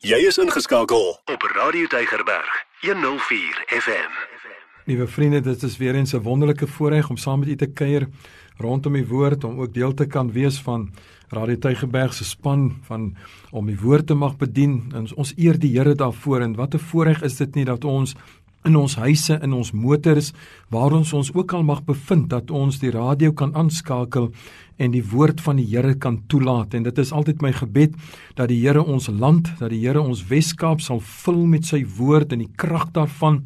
Jy is ingeskakel op Radio Deigerberg 104 FM. Liewe vriende, dit is weer eens 'n wonderlike voorreg om saam met u te kuier rondom die woord om ook deel te kan wees van Radio Deigerberg se span van om die woord te mag bedien. En ons eer die Here daarvoor en wat 'n voorreg is dit nie dat ons in ons huise, in ons motors, waar ons ons ook al mag bevind dat ons die radio kan aanskakel en die woord van die Here kan toelaat. En dit is altyd my gebed dat die Here ons land, dat die Here ons Weskaap sal vul met sy woord en die krag daarvan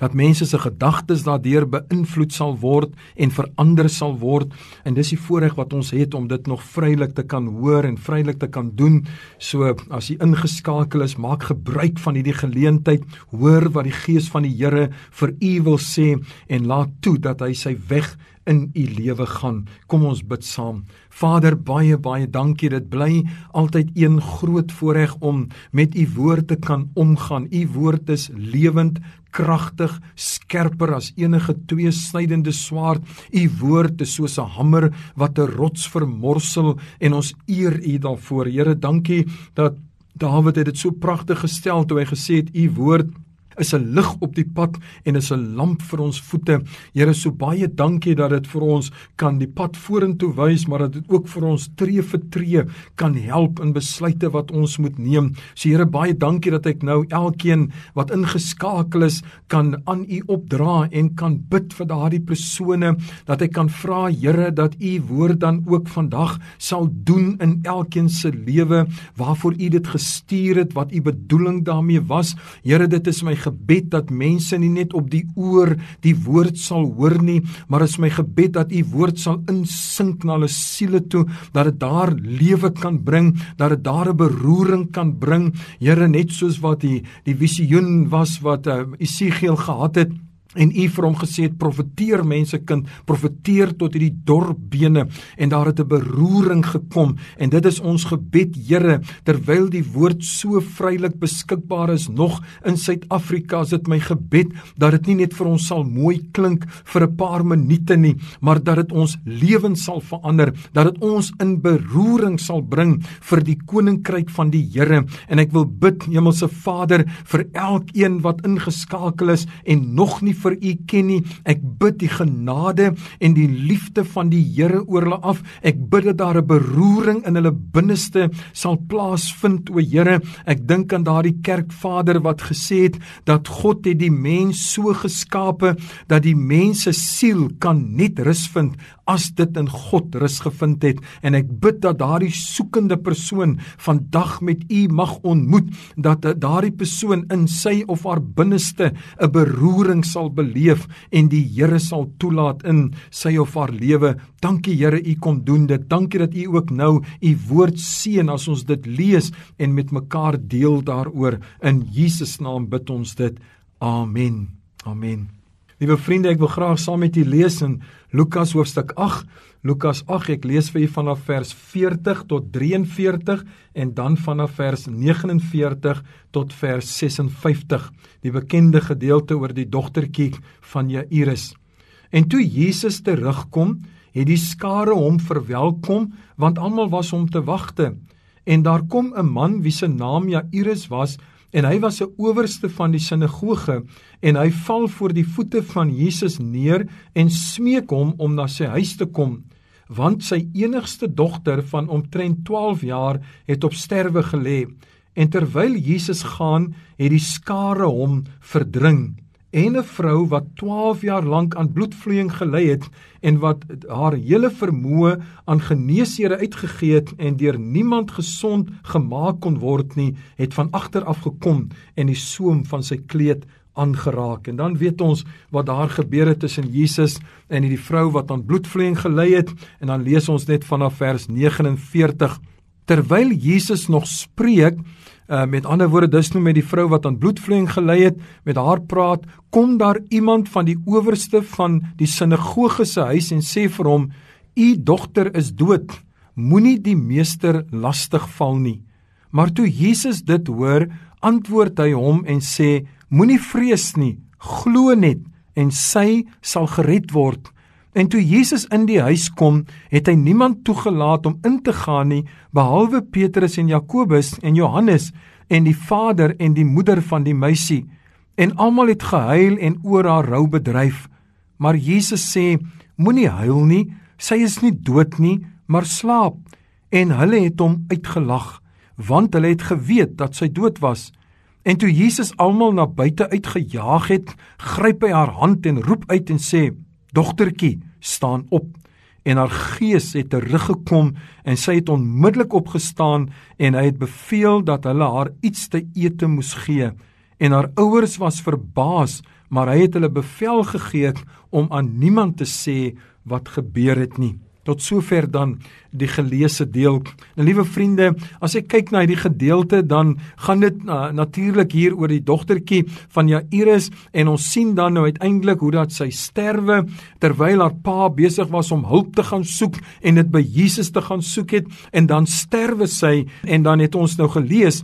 dat mense se gedagtes daardeur beïnvloed sal word en verander sal word en dis die voorreg wat ons het om dit nog vrylik te kan hoor en vrylik te kan doen. So as jy ingeskakel is, maak gebruik van hierdie geleentheid, hoor wat die Gees van die Here vir u wil sê en laat toe dat hy sy weg in u lewe gaan. Kom ons bid saam. Vader, baie baie dankie. Dit bly altyd een groot voorreg om met u woord te kan omgaan. U woord is lewend, kragtig, skerper as enige tweesnydende swaard. U woord is soos 'n hamer wat 'n rots vermorsel en ons eer u daarvoor. Here, dankie dat Dawid het dit so pragtig gestel toe hy gesê het u woord is 'n lig op die pad en is 'n lamp vir ons voete. Here, so baie dankie dat dit vir ons kan die pad vorentoe wys, maar dat dit ook vir ons tree vir tree kan help in besluite wat ons moet neem. So Here, baie dankie dat ek nou elkeen wat ingeskakel is kan aan U opdra en kan bid vir daardie persone dat ek kan vra Here dat U woord dan ook vandag sal doen in elkeen se lewe waarvoor U dit gestuur het, wat U bedoeling daarmee was. Here, dit is my gebed dat mense nie net op die oor die woord sal hoor nie, maar is my gebed dat u woord sal insink na hulle siele toe, dat dit daar lewe kan bring, dat dit daar 'n beroering kan bring. Here, net soos wat die die visioen was wat uh, Esegiel gehad het en u vir hom gesê het profeteer mense kind profeteer tot hierdie dorp bene. En daar het 'n beroering gekom. En dit is ons gebed Here terwyl die woord so vrylik beskikbaar is nog in Suid-Afrika is dit my gebed dat dit nie net vir ons sal mooi klink vir 'n paar minute nie maar dat dit ons lewens sal verander dat dit ons in beroering sal bring vir die koninkryk van die Here. En ek wil bid Hemelse Vader vir elkeen wat ingeskakel is en nog nie vir u ken nie. Ek bid die genade en die liefde van die Here oor hulle af. Ek bid dat daar 'n beroering in hulle binneste sal plaasvind, o Here. Ek dink aan daardie kerkvader wat gesê het dat God het die mens so geskape dat die mens se siel kan net rus vind as dit in God rus gevind het en ek bid dat daardie soekende persoon vandag met u mag ontmoet dat daardie persoon in sy of haar binneste 'n beroering sal beleef en die Here sal toelaat in sy of haar lewe. Dankie Here, U kom doen dit. Dankie dat U ook nou U woord seën as ons dit lees en met mekaar deel daaroor. In Jesus naam bid ons dit. Amen. Amen. Liewe vriende, ek wil graag saam met u lees in Lukas hoofstuk 8. Lukas 8, ek lees vir u vanaf vers 40 tot 43 en dan vanaf vers 49 tot vers 56. Die bekende gedeelte oor die dogtertjie van Jairus. En toe Jesus terugkom, het die skare hom verwelkom want almal was om te wagte. En daar kom 'n man wie se naam Jairus was en hy was 'n owerste van die sinagoge en hy val voor die voete van Jesus neer en smeek hom om na sy huis te kom want sy enigste dogter van omtrent 12 jaar het op sterwe gelê. En terwyl Jesus gaan het die skare hom verdring en 'n vrou wat 12 jaar lank aan bloedvloeiing gely het en wat haar hele vermoë aan geneesere uitgegee het en deur niemand gesond gemaak kon word nie, het van agter af gekom en die soem van sy kleed aangeraak. En dan weet ons wat daar gebeur het tussen Jesus en hierdie vrou wat aan bloedvloeiing gely het en dan lees ons net vanaf vers 49 terwyl Jesus nog spreek Uh, met ander woorde, dis nou met die vrou wat aan bloedvloeiing gely het, met haar praat, kom daar iemand van die owerste van die sinagoge se huis en sê vir hom: "U dogter is dood. Moenie die meester lastig val nie." Maar toe Jesus dit hoor, antwoord hy hom en sê: "Moenie vrees nie, glo net en sy sal gered word." En toe Jesus in die huis kom, het hy niemand toegelaat om in te gaan nie behalwe Petrus en Jakobus en Johannes en die vader en die moeder van die meisie en almal het gehuil en oor haar rou bedryf. Maar Jesus sê: Moenie huil nie, sy is nie dood nie, maar slaap. En hulle het hom uitgelag, want hulle het geweet dat sy dood was. En toe Jesus almal na buite uitgejaag het, gryp hy haar hand en roep uit en sê: "Dogtertjie, staan op." En haar gees het teruggekom en sy het onmiddellik opgestaan en hy het beveel dat hulle haar iets te eet moes gee. En haar ouers was verbaas, maar hy het hulle bevel gegee om aan niemand te sê wat gebeur het nie. Tot sover dan die geleesde deel. En liewe vriende, as ek kyk na hierdie gedeelte, dan gaan dit uh, natuurlik hier oor die dogtertjie van Jairus en ons sien dan nou uiteindelik hoe dat sy sterwe terwyl haar pa besig was om hulp te gaan soek en dit by Jesus te gaan soek het en dan sterwe sy en dan het ons nou gelees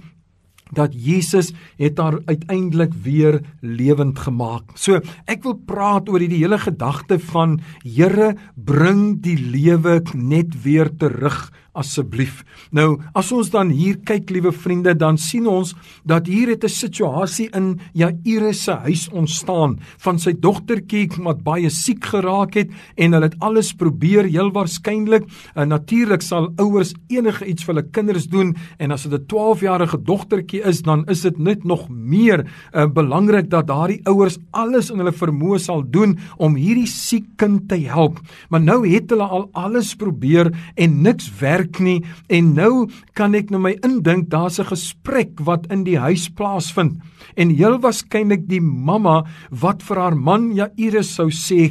dat Jesus het haar uiteindelik weer lewend gemaak. So, ek wil praat oor hierdie hele gedagte van Here, bring die lewe net weer terug asseblief. Nou, as ons dan hier kyk, liewe vriende, dan sien ons dat hier het 'n situasie in Jairus se huis ontstaan van sy dogtertjie wat baie siek geraak het en hulle het alles probeer, heel waarskynlik. Uh, Natuurlik sal ouers enige iets vir hulle kinders doen en as dit 'n 12-jarige dogtertjie is, dan is dit net nog meer uh, belangrik dat daardie ouers alles in hulle vermoë sal doen om hierdie siek kind te help. Maar nou het hulle al alles probeer en niks werk werk nie. En nou kan ek nou my indink daar's 'n gesprek wat in die huis plaasvind. En heel waarskynlik die mamma wat vir haar man Jairus sou sê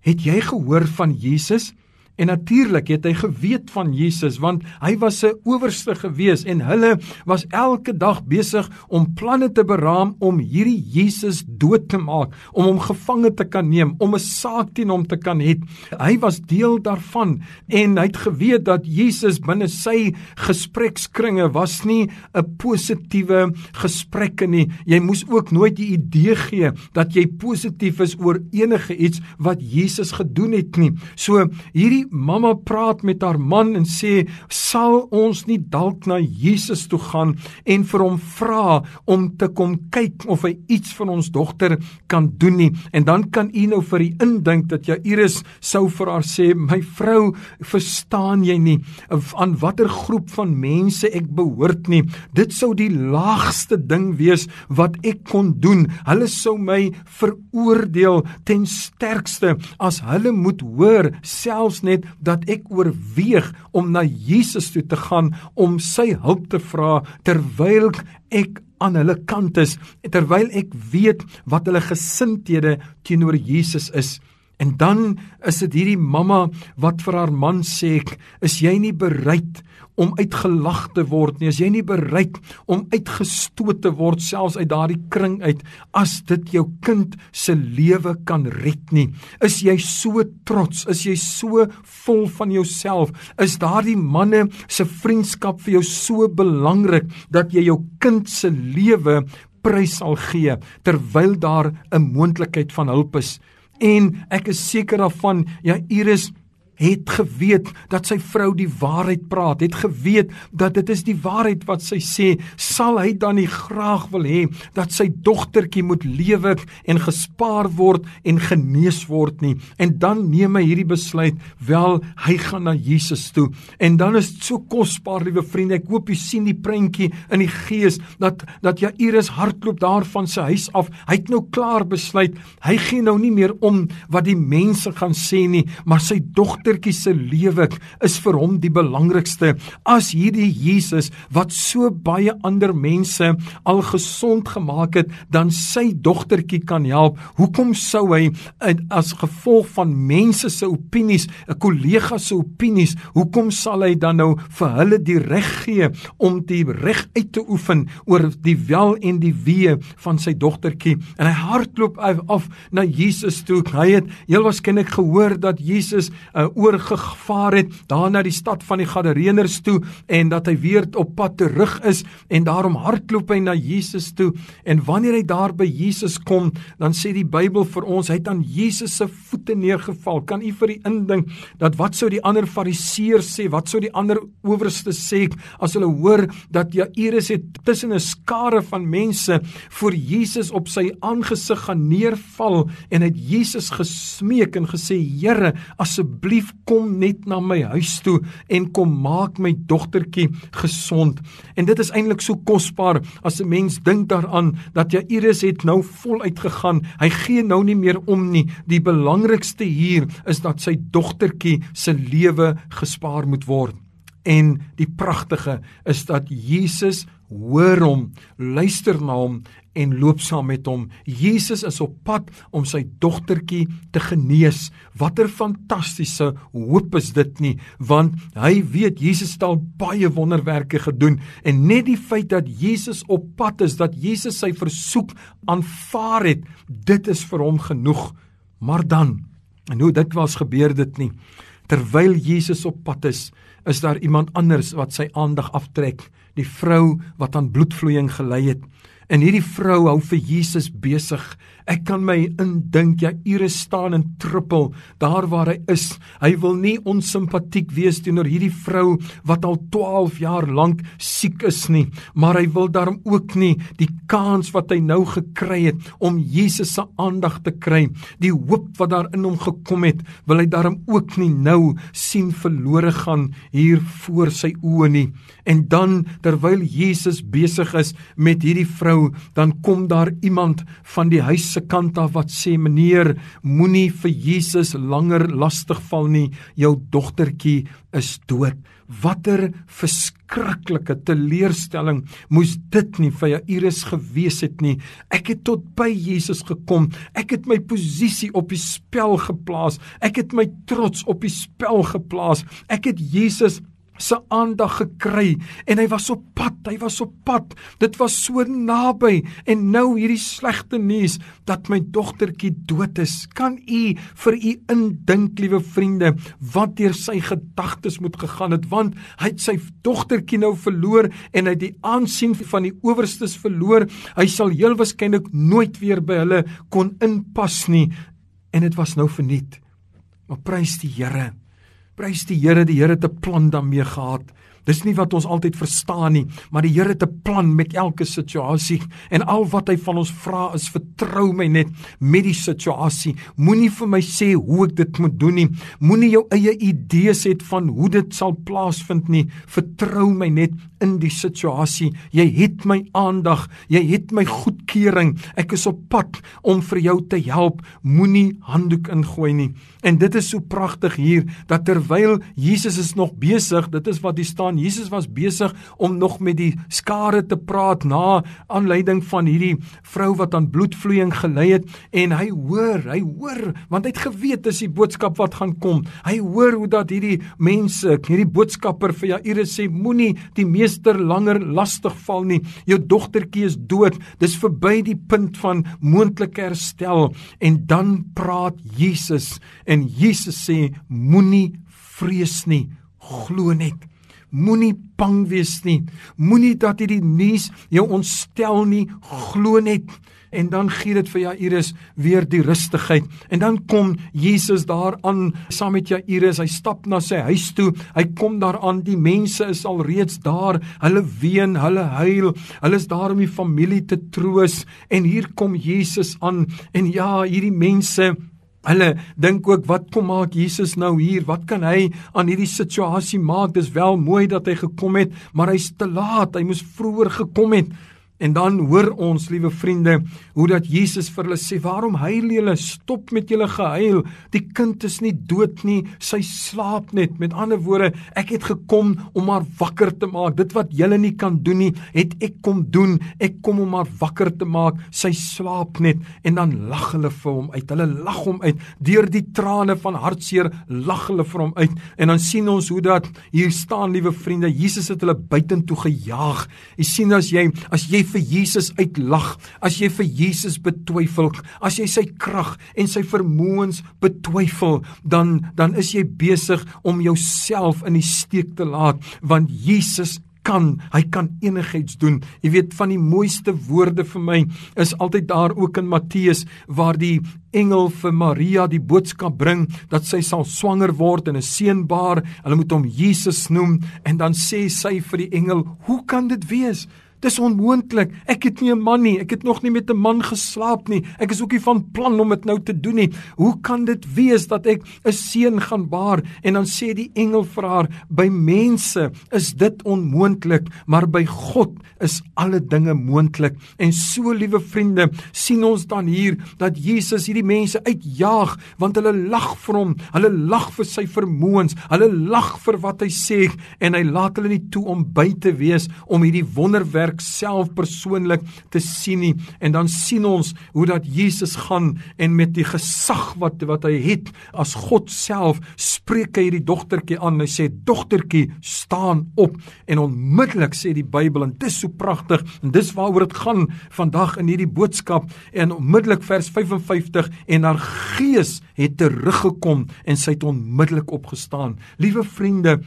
het jy gehoor van Jesus En natuurlik het hy geweet van Jesus want hy was 'n owerste gewees en hulle was elke dag besig om planne te beraam om hierdie Jesus dood te maak, om hom gevange te kan neem, om 'n saak teen hom te kan hê. Hy was deel daarvan en hy het geweet dat Jesus binne sy gesprekskringe was nie 'n positiewe gesprekke nie. Jy moes ook nooit die idee gee dat jy positief is oor enige iets wat Jesus gedoen het nie. So hierdie mamma praat met haar man en sê, "Sal ons nie dalk na Jesus toe gaan en vir hom vra om te kom kyk of hy iets vir ons dogter kan doen nie?" En dan kan u nou vir u indink dat Jairus sou vir haar sê, "My vrou, verstaan jy nie aan watter groep van mense ek behoort nie? Dit sou die laagste ding wees wat ek kon doen. Hulle sou my veroordeel ten sterkste as hulle moet hoor selfs net net dat ek oorweeg om na Jesus toe te gaan om sy hulp te vra terwyl ek aan hulle kant is terwyl ek weet wat hulle gesindhede teenoor Jesus is. En dan is dit hierdie mamma wat vir haar man sê is jy nie bereid om uitgelag te word nie, as jy nie bereid om uitgestoot te word selfs uit daardie kring uit as dit jou kind se lewe kan red nie. Is jy so trots? Is jy so vol van jouself? Is daardie manne se vriendskap vir jou so belangrik dat jy jou kind se lewe prys sal gee terwyl daar 'n moontlikheid van hulp is? En ek is seker daarvan, ja Iris het geweet dat sy vrou die waarheid praat, het geweet dat dit is die waarheid wat sy sê, sal hy dan nie graag wil hê dat sy dogtertjie moet lewe en gespaar word en genees word nie. En dan neem hy hierdie besluit, wel, hy gaan na Jesus toe. En dan is dit so kosbaar, liewe vriende, ek hoop jy sien die prentjie in die gees dat dat Jairus hardloop daar van sy huis af. Hy het nou klaar besluit, hy gee nou nie meer om wat die mense gaan sê nie, maar sy dogter dogtertjie se lewe is vir hom die belangrikste. As hierdie Jesus wat so baie ander mense al gesond gemaak het dan sy dogtertjie kan help hoekom sou hy as gevolg van mense se opinies 'n kollega se opinies hoekom sal hy dan nou vir hulle die reg gee om die reg uit te oefen oor die wel en die wee van sy dogtertjie? En hy hardloop af na Jesus toe. Hy het heel waarskynlik gehoor dat Jesus uh, oorgevaar het daar na die stad van die Gadareeners toe en dat hy weer op pad terug is en daarom hardloop hy na Jesus toe. En wanneer hy daar by Jesus kom dan sê die Bybel vir ons hy het aan Jesus se voete neergeval. Kan u vir u indink dat wat sou die ander fariseërs sê wat sou die ander owerstes sê as hulle hoor dat Jairus het tussen 'n skare van mense voor Jesus op sy aangesig gaan neerval en het Jesus gesmeek en gesê Here asseblief kom net na my huis toe en kom maak my dogtertjie gesond. En dit is eintlik so kosbaar as 'n mens dink daaraan dat Jairus het nou voluit gegaan hy gee nou nie meer om nie. Die belangrikste hier is dat sy dogtertjie se lewe gespaar moet word. En die pragtige is dat Jesus hoor hom, luister na hom en loop saam met hom. Jesus is op pad om sy dogtertjie te genees. Watter fantastiese hoop is dit nie, want hy weet Jesus het al baie wonderwerke gedoen en net die feit dat Jesus op pad is, dat Jesus sy versoek aanvaar het, dit is vir hom genoeg. Maar dan, en hoe dit was gebeur dit nie. Terwyl Jesus op pad is, is daar iemand anders wat sy aandag aftrek, die vrou wat aan bloedvloeiing gely het. En hierdie vrou hou vir Jesus besig. Ek kan my indink ja Iris staan en trippel daar waar hy is. Hy wil nie onsimpatiek wees teenoor hierdie vrou wat al 12 jaar lank siek is nie, maar hy wil daarom ook nie die kans wat hy nou gekry het om Jesus se aandag te kry, die hoop wat daar in hom gekom het, wil hy daarom ook nie nou sien verlore gaan hier voor sy oë nie. En dan terwyl Jesus besig is met hierdie vrou, dan kom daar iemand van die huis se kant af wat sê meneer moenie vir Jesus langer lastig val nie. Jou dogtertjie is dood. Watter verskriklike teleurstelling moes dit nie vir Jairus gewees het nie. Ek het tot by Jesus gekom. Ek het my posisie op die spel geplaas. Ek het my trots op die spel geplaas. Ek het Jesus se aandag gekry en hy was op pad, hy was op pad. Dit was so naby en nou hierdie slegte nuus dat my dogtertjie dood is. Kan u vir u indink, liewe vriende, wat deur sy gedagtes moet gegaan het want hy het sy dogtertjie nou verloor en hy het die aansien van die owerstes verloor. Hy sal heel waarskynlik nooit weer by hulle kon inpas nie en dit was nou verniet. Maar prys die Here Prys die Here, die Here het 'n plan daarmee gehad. Dis nie wat ons altyd verstaan nie, maar die Here het 'n plan met elke situasie en al wat hy van ons vra is vertrou my net met die situasie. Moenie vir my sê hoe ek dit moet doen nie. Moenie jou eie idees hê van hoe dit sal plaasvind nie. Vertrou my net in die situasie. Jy het my aandag, jy het my goedkeuring. Ek is op pad om vir jou te help. Moenie handdoek ingooi nie. En dit is so pragtig hier dat terwyl Jesus is nog besig, dit is wat hier staan, Jesus was besig om nog met die skare te praat na aanleiding van hierdie vrou wat aan bloedvloeiing gely het en hy hoor, hy hoor want hy het geweet dis die boodskap wat gaan kom. Hy hoor hoe dat hierdie mense, hierdie boodskapper vir Jairus sê moenie die meester langer lastig val nie. Jou dogtertjie is dood. Dis verby die punt van moontlike herstel en dan praat Jesus En Jesus sê moenie vrees nie, glo net. Moenie bang wees nie. Moenie dat hierdie nuus jou ontstel nie, glo net. En dan gee dit vir Jairus weer die rustigheid. En dan kom Jesus daar aan saam met Jairus. Hy stap na sy huis toe. Hy kom daar aan. Die mense is al reeds daar. Hulle ween, hulle huil. Hulle is daar om die familie te troos. En hier kom Jesus aan. En ja, hierdie mense Hulle dink ook wat kom maak Jesus nou hier? Wat kan hy aan hierdie situasie maak? Dis wel mooi dat hy gekom het, maar hy's te laat. Hy moes vroeër gekom het. En dan hoor ons, liewe vriende, hoe dat Jesus vir hulle sê: "Waarom huil julle? Stop met julle gehuil. Die kind is nie dood nie, sy slaap net." Met ander woorde, ek het gekom om haar wakker te maak. Dit wat julle nie kan doen nie, het ek kom doen. Ek kom om haar wakker te maak. Sy slaap net en dan lag hulle vir hom uit. Hulle lag hom uit. Deur die trane van hartseer lag hulle vir hom uit. En dan sien ons hoe dat hier staan, liewe vriende, Jesus het hulle buitentoe gejaag. Jy sien as jy as jy vir Jesus uitlag, as jy vir Jesus betwyfel, as jy sy krag en sy vermoëns betwyfel, dan dan is jy besig om jouself in die steek te laat, want Jesus kan, hy kan enigiets doen. Jy weet van die mooiste woorde vir my is altyd daar ook in Matteus waar die engel vir Maria die boodskap bring dat sy sal swanger word en 'n seun baar. Hulle moet hom Jesus noem en dan sê sy vir die engel, "Hoe kan dit wees?" Dis onmoontlik. Ek het nie 'n man nie. Ek het nog nie met 'n man geslaap nie. Ek is ook nie van plan om dit nou te doen nie. Hoe kan dit wees dat ek 'n seun gaan baar? En dan sê die engel vir haar: "By mense is dit onmoontlik, maar by God is alle dinge moontlik." En so, liewe vriende, sien ons dan hier dat Jesus hierdie mense uitjaag want hulle lag vir hom. Hulle lag vir sy vermoëns. Hulle lag vir wat hy sê en hy laat hulle nie toe om by te wees om hierdie wonderwerk werk self persoonlik te sien nie. En dan sien ons hoe dat Jesus gaan en met die gesag wat wat hy het as God self spreek hy hierdie dogtertjie aan. Hy sê dogtertjie staan op. En onmiddellik sê die Bybel en dis so pragtig en dis waaroor dit gaan vandag in hierdie boodskap en onmiddellik vers 55 en haar gees het teruggekom en sy het onmiddellik opgestaan. Liewe vriende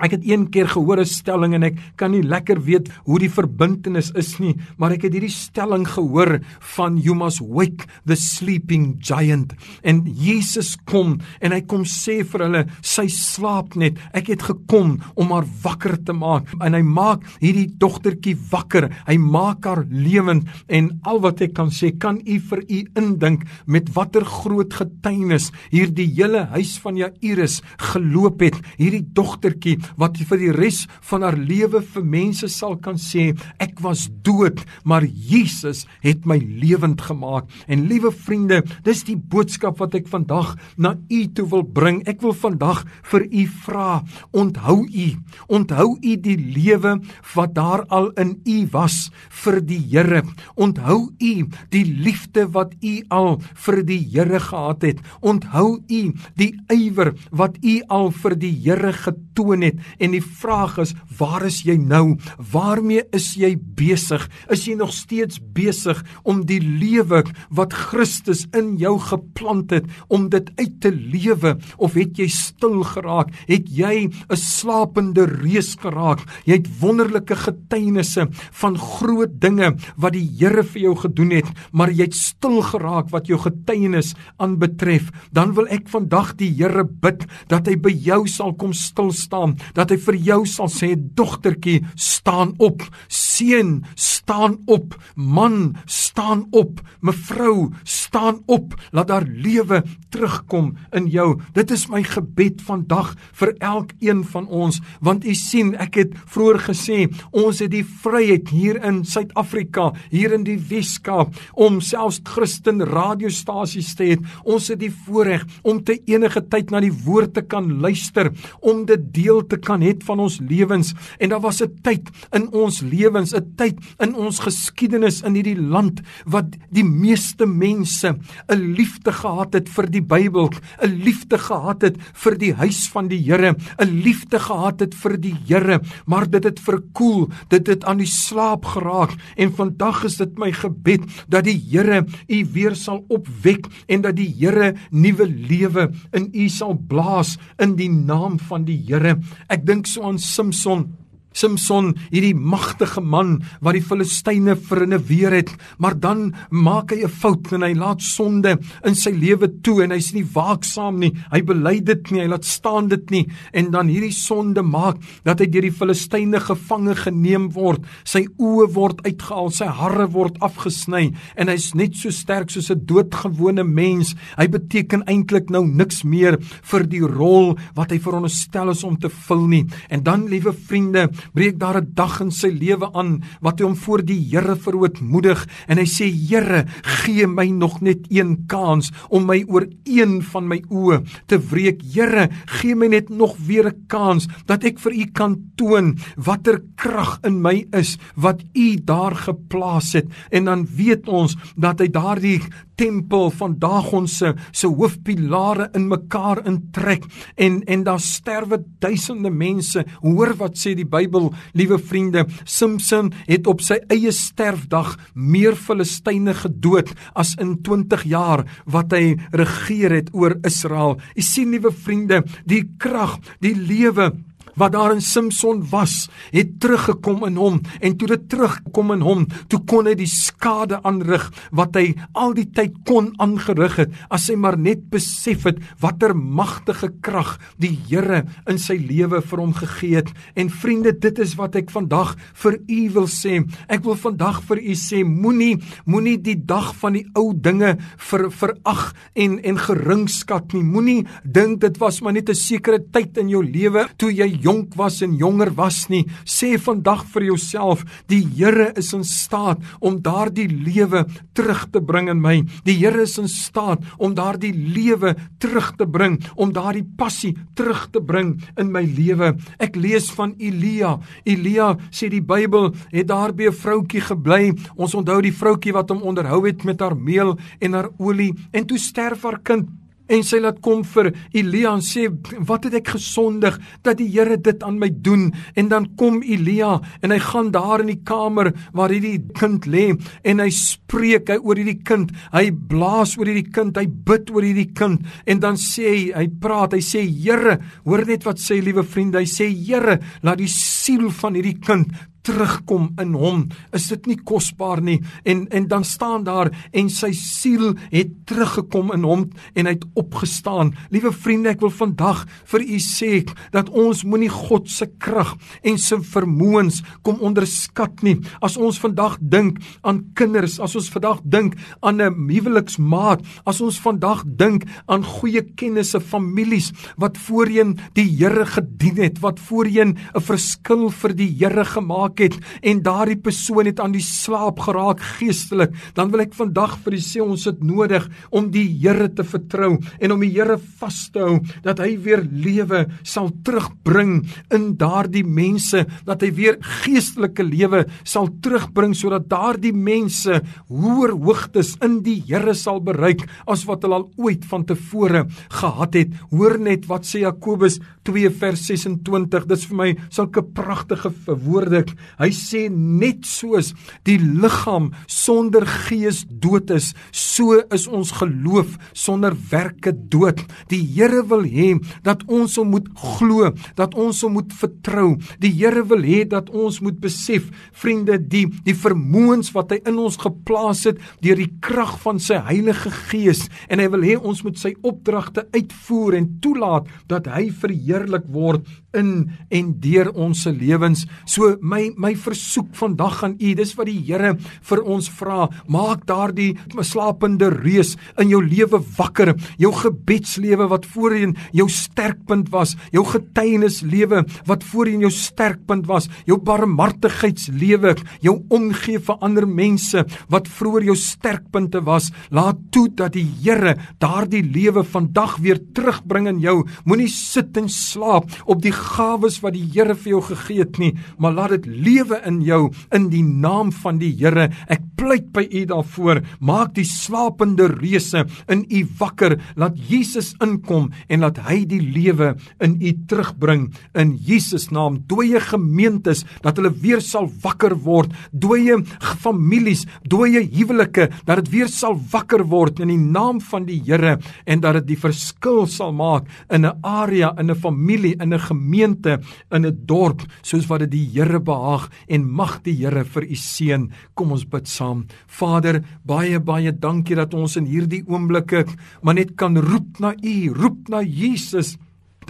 Ek het een keer gehoor 'n stelling en ek kan nie lekker weet hoe die verbintenis is nie, maar ek het hierdie stelling gehoor van you must wake the sleeping giant. En Jesus kom en hy kom sê vir hulle, sy slaap net. Ek het gekom om haar wakker te maak. En hy maak hierdie dogtertjie wakker. Hy maak haar lewend en al wat ek kan sê, kan u vir u indink met watter groot getuienis hierdie hele huis van Jairus geloop het. Hierdie dogtertjie wat vir die res van haar lewe vir mense sal kan sê ek was dood maar Jesus het my lewend gemaak. En liewe vriende dis die boodskap wat ek vandag na u toe wil bring. Ek wil vandag vir u vra onthou u onthou u die lewe wat daar al in u was vir die Here. Onthou u die liefde wat u al vir die Here gehad het. Onthou u die ywer wat u al vir die Here getoon het en die vraag is waar is jy nou? Waarmee is jy besig? Is jy nog steeds besig om die lewe wat Christus in jou geplant het om dit uit te lewe? Of het jy stil geraak? Het jy 'n slapende reus geraak? Jy het wonderlike getuienisse van groot dinge wat die Here vir jou gedoen het maar jy het stil geraak wat jou getuienis aanbetref. Dan wil ek vandag die Here bid dat hy by jou sal kom stil staan dat hy vir jou sal sê dogtertjie staan op. Seun staan op. Man staan op. Mevrou staan op. Laat daar lewe terugkom in jou. Dit is my gebed vandag vir elkeen van ons. Want u sien ek het vroeër gesê ons het die vryheid hier in Suid-Afrika hier in die Weskaap om selfs Christen radiostasies te hê. Ons het die voorreg om te enige tyd na die woord te kan luister om dit deel te kan het van ons lewens. En daar was 'n tyd in ons lewens, 'n tyd in ons geskiedenis in hierdie land wat die meeste mense 'n liefde gehad het vir die Bybel, 'n liefde gehad het vir die huis van die Here, 'n liefde gehad het vir die Here, maar dit het verkoel, dit het aan die slaap geraak en vandag is dit my gebed dat die Here u weer sal opwek en dat die Here nuwe lewe in u sal blaas in die naam van die Here. Ek dink so aan Samson Samson, hierdie magtige man wat die Filistyne verneweer het, maar dan maak hy 'n fout en hy laat sonde in sy lewe toe en hy's nie waaksaam nie. Hy bely dit nie, hy laat staan dit nie en dan hierdie sonde maak dat hy deur die Filistyne gevange geneem word. Sy oë word uitgehaal, sy hare word afgesny en hy's net so sterk soos 'n doodgewone mens. Hy beteken eintlik nou niks meer vir die rol wat hy veronderstel is om te vul nie. En dan, liewe vriende, breek daar 'n dag in sy lewe aan wat hy hom voor die Here verootmoedig en hy sê Here, gee my nog net een kans om my oor een van my oë te wreek. Here, gee my net nog weer 'n kans dat ek vir u kan toon watter krag in my is wat u daar geplaas het en dan weet ons dat hy daardie tempel van Dagon se se hoofpilare in mekaar intrek en en daar sterwe duisende mense. Hoor wat sê die Bybel liewe vriende, Samson het op sy eie sterfdag meer Filistyne gedood as in 20 jaar wat hy regeer het oor Israel. U sien, liewe vriende, die krag, die lewe wat daar in Samson was, het teruggekom in hom en toe dit terugkom in hom, toe kon hy die skade aanrig wat hy al die tyd kon aangerig het as hy maar net besef het watter magtige krag die Here in sy lewe vir hom gegee het. En vriende, dit is wat ek vandag vir u wil sê. Ek wil vandag vir u sê moenie moenie die dag van die ou dinge ver verag en en geringskat nie. Moenie dink dit was maar net 'n sekere tyd in jou lewe toe jy jonk was en jonger was nie, sê vandag vir jouself, die Here is in staat om daardie lewe terug te bring in my. Die Here is in staat om daardie lewe terug te bring, om daardie passie terug te bring in my lewe. Ek lees van Elia. Elia sê die Bybel het daar by 'n vroutjie gebly. Ons onthou die vroutjie wat hom onderhou het met haar meel en haar olie en toe sterf haar kind en sy laat kom vir Elia en sê wat het ek gesondig dat die Here dit aan my doen? En dan kom Elia en hy gaan daar in die kamer waar hierdie kind lê en hy spreek hy oor hierdie kind hy blaas oor hierdie kind hy bid oor hierdie kind. En dan sê hy hy praat hy sê Here hoor net wat sê liewe vriende hy sê Here laat die siel van hierdie kind terugkom in hom is dit nie kosbaar nie. En en dan staan daar en sy siel het teruggekom in hom en hy het opgestaan. Liewe vriende ek wil vandag vir u sê dat ons moenie God se krag en sy vermoëns kom onderskat nie. As ons vandag dink aan kinders as ons vandag dink aan 'n huweliksmaat as ons vandag dink aan goeie kennisse families wat voorheen die Here gedien het wat voorheen 'n verskil vir die Here gemaak geraak het en daardie persoon het aan die slaap geraak geestelik, dan wil ek vandag vir u sê ons het nodig om die Here te vertrou en om die Here vas te hou dat hy weer lewe sal terugbring in daardie mense, dat hy weer geestelike lewe sal terugbring sodat daardie mense hoër hoogtes in die Here sal bereik as wat hulle al ooit van tevore gehad het. Hoor net wat sê Jakobus 2 vers 26. Dit is vir my sulke pragtige woorde. Hy sê net soos die liggaam sonder gees dood is, so is ons geloof sonder werke dood. Die Here wil hê dat ons hom moet glo, dat ons hom moet vertrou. Die Here wil hê dat ons moet besef, vriende, die die vermoëns wat hy in ons geplaas het deur die krag van sy Heilige Gees en hy wil hê ons moet sy opdragte uitvoer en toelaat dat hy verheerlik word in en deur ons se lewens. So my my versoek vandag aan u, dis wat die Here vir ons vra, maak daardie slapende reus in jou lewe wakker, jou gebedslewe wat voorheen jou sterkpunt was, jou getuienislewe wat voorheen jou sterkpunt was, jou barmhartigheidslewe, jou omgee vir ander mense wat vroeër jou sterkpunte was, laat toe dat die Here daardie lewe vandag weer terugbring in jou. Moenie sit en slaap op die gawes wat die Here vir jou gegee het nie, maar laat dit lewe in jou in die naam van die Here. Ek pleit by U daarvoor, maak die slapende reuse in U wakker, laat Jesus inkom en laat hy die lewe in U terugbring in Jesus naam. Dooie gemeentes dat hulle weer sal wakker word, dooie families, dooie huwelike dat dit weer sal wakker word in die naam van die Here en dat dit die verskil sal maak in 'n area, in 'n familie, in 'n gemeente, in 'n dorp soos wat dit die Here behaag en mag die Here vir u seën. Kom ons bid saam. Vader, baie baie dankie dat ons in hierdie oomblikke maar net kan roep na u, roep na Jesus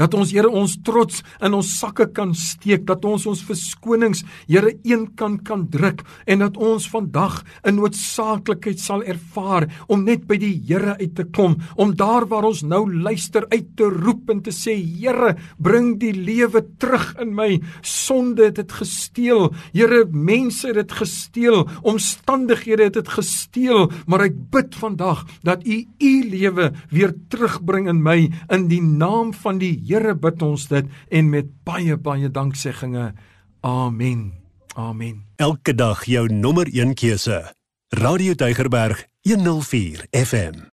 dat ons Here ons trots in ons sakke kan steek dat ons ons verskonings Here een kan kan druk en dat ons vandag 'n noodsaaklikheid sal ervaar om net by die Here uit te kom om daar waar ons nou luister uit te roep en te sê Here bring die lewe terug in my. Sonde het dit gesteel. Here mense het dit gesteel. Omstandighede het dit gesteel. Maar ek bid vandag dat u u lewe weer terugbring in my in die naam van die Here bid ons dit en met baie baie danksegginge. Amen. Amen. Elke dag jou nommer 1 keuse. Radio Deugerberg 104 FM.